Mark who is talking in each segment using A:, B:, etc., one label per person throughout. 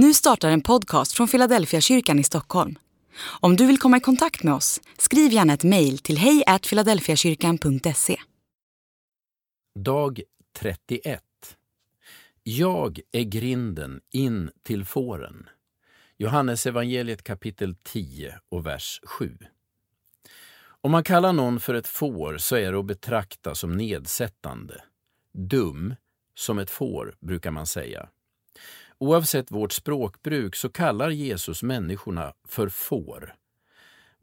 A: Nu startar en podcast från Philadelphia kyrkan i Stockholm. Om du vill komma i kontakt med oss, skriv gärna ett mejl till hejfiladelfiakyrkan.se.
B: Dag 31 Jag är grinden in till fåren. Johannes evangeliet kapitel 10 och vers 7. Om man kallar någon för ett får så är det att betrakta som nedsättande. Dum som ett får, brukar man säga. Oavsett vårt språkbruk så kallar Jesus människorna för får.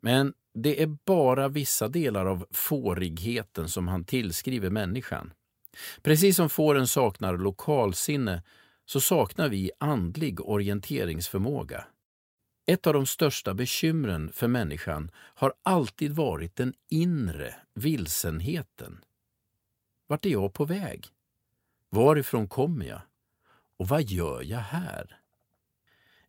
B: Men det är bara vissa delar av fårigheten som han tillskriver människan. Precis som fåren saknar lokalsinne så saknar vi andlig orienteringsförmåga. Ett av de största bekymren för människan har alltid varit den inre vilsenheten. Vart är jag på väg? Varifrån kommer jag? Och vad gör jag här?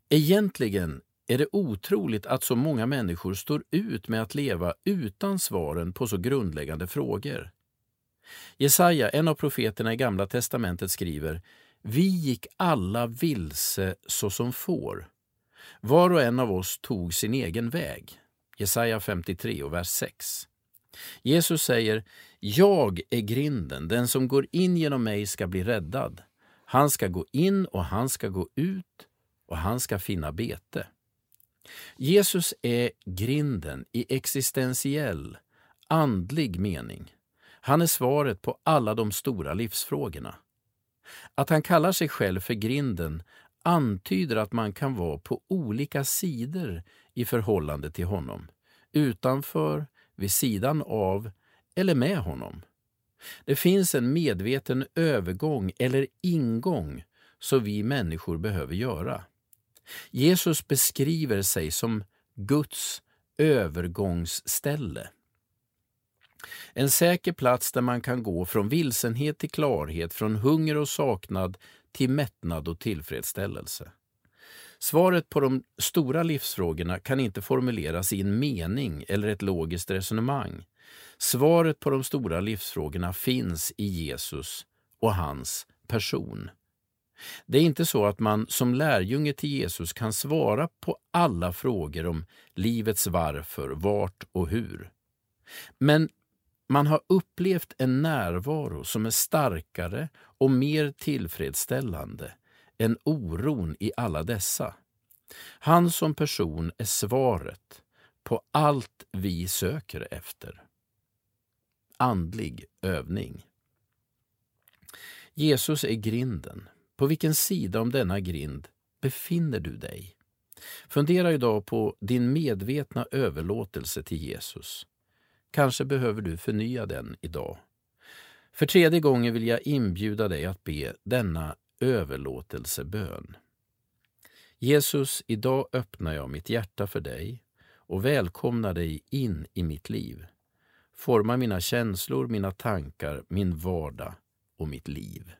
B: Egentligen är det otroligt att så många människor står ut med att leva utan svaren på så grundläggande frågor. Jesaja, en av profeterna i Gamla testamentet, skriver Vi gick alla vilse såsom får. Var och en av oss tog sin egen väg. Jesaja 53 och vers 6. Jesus säger Jag är grinden, den som går in genom mig ska bli räddad. Han ska gå in och han ska gå ut och han ska finna bete. Jesus är grinden i existentiell, andlig mening. Han är svaret på alla de stora livsfrågorna. Att han kallar sig själv för grinden antyder att man kan vara på olika sidor i förhållande till honom. Utanför, vid sidan av eller med honom. Det finns en medveten övergång eller ingång som vi människor behöver göra. Jesus beskriver sig som Guds övergångsställe. En säker plats där man kan gå från vilsenhet till klarhet, från hunger och saknad till mättnad och tillfredsställelse. Svaret på de stora livsfrågorna kan inte formuleras i en mening eller ett logiskt resonemang. Svaret på de stora livsfrågorna finns i Jesus och hans person. Det är inte så att man som lärjunge till Jesus kan svara på alla frågor om livets varför, vart och hur. Men man har upplevt en närvaro som är starkare och mer tillfredsställande än oron i alla dessa. Han som person är svaret på allt vi söker efter andlig övning. Jesus är grinden. På vilken sida om denna grind befinner du dig? Fundera idag på din medvetna överlåtelse till Jesus. Kanske behöver du förnya den idag. För tredje gången vill jag inbjuda dig att be denna överlåtelsebön. Jesus, idag öppnar jag mitt hjärta för dig och välkomnar dig in i mitt liv forma mina känslor, mina tankar, min vardag och mitt liv.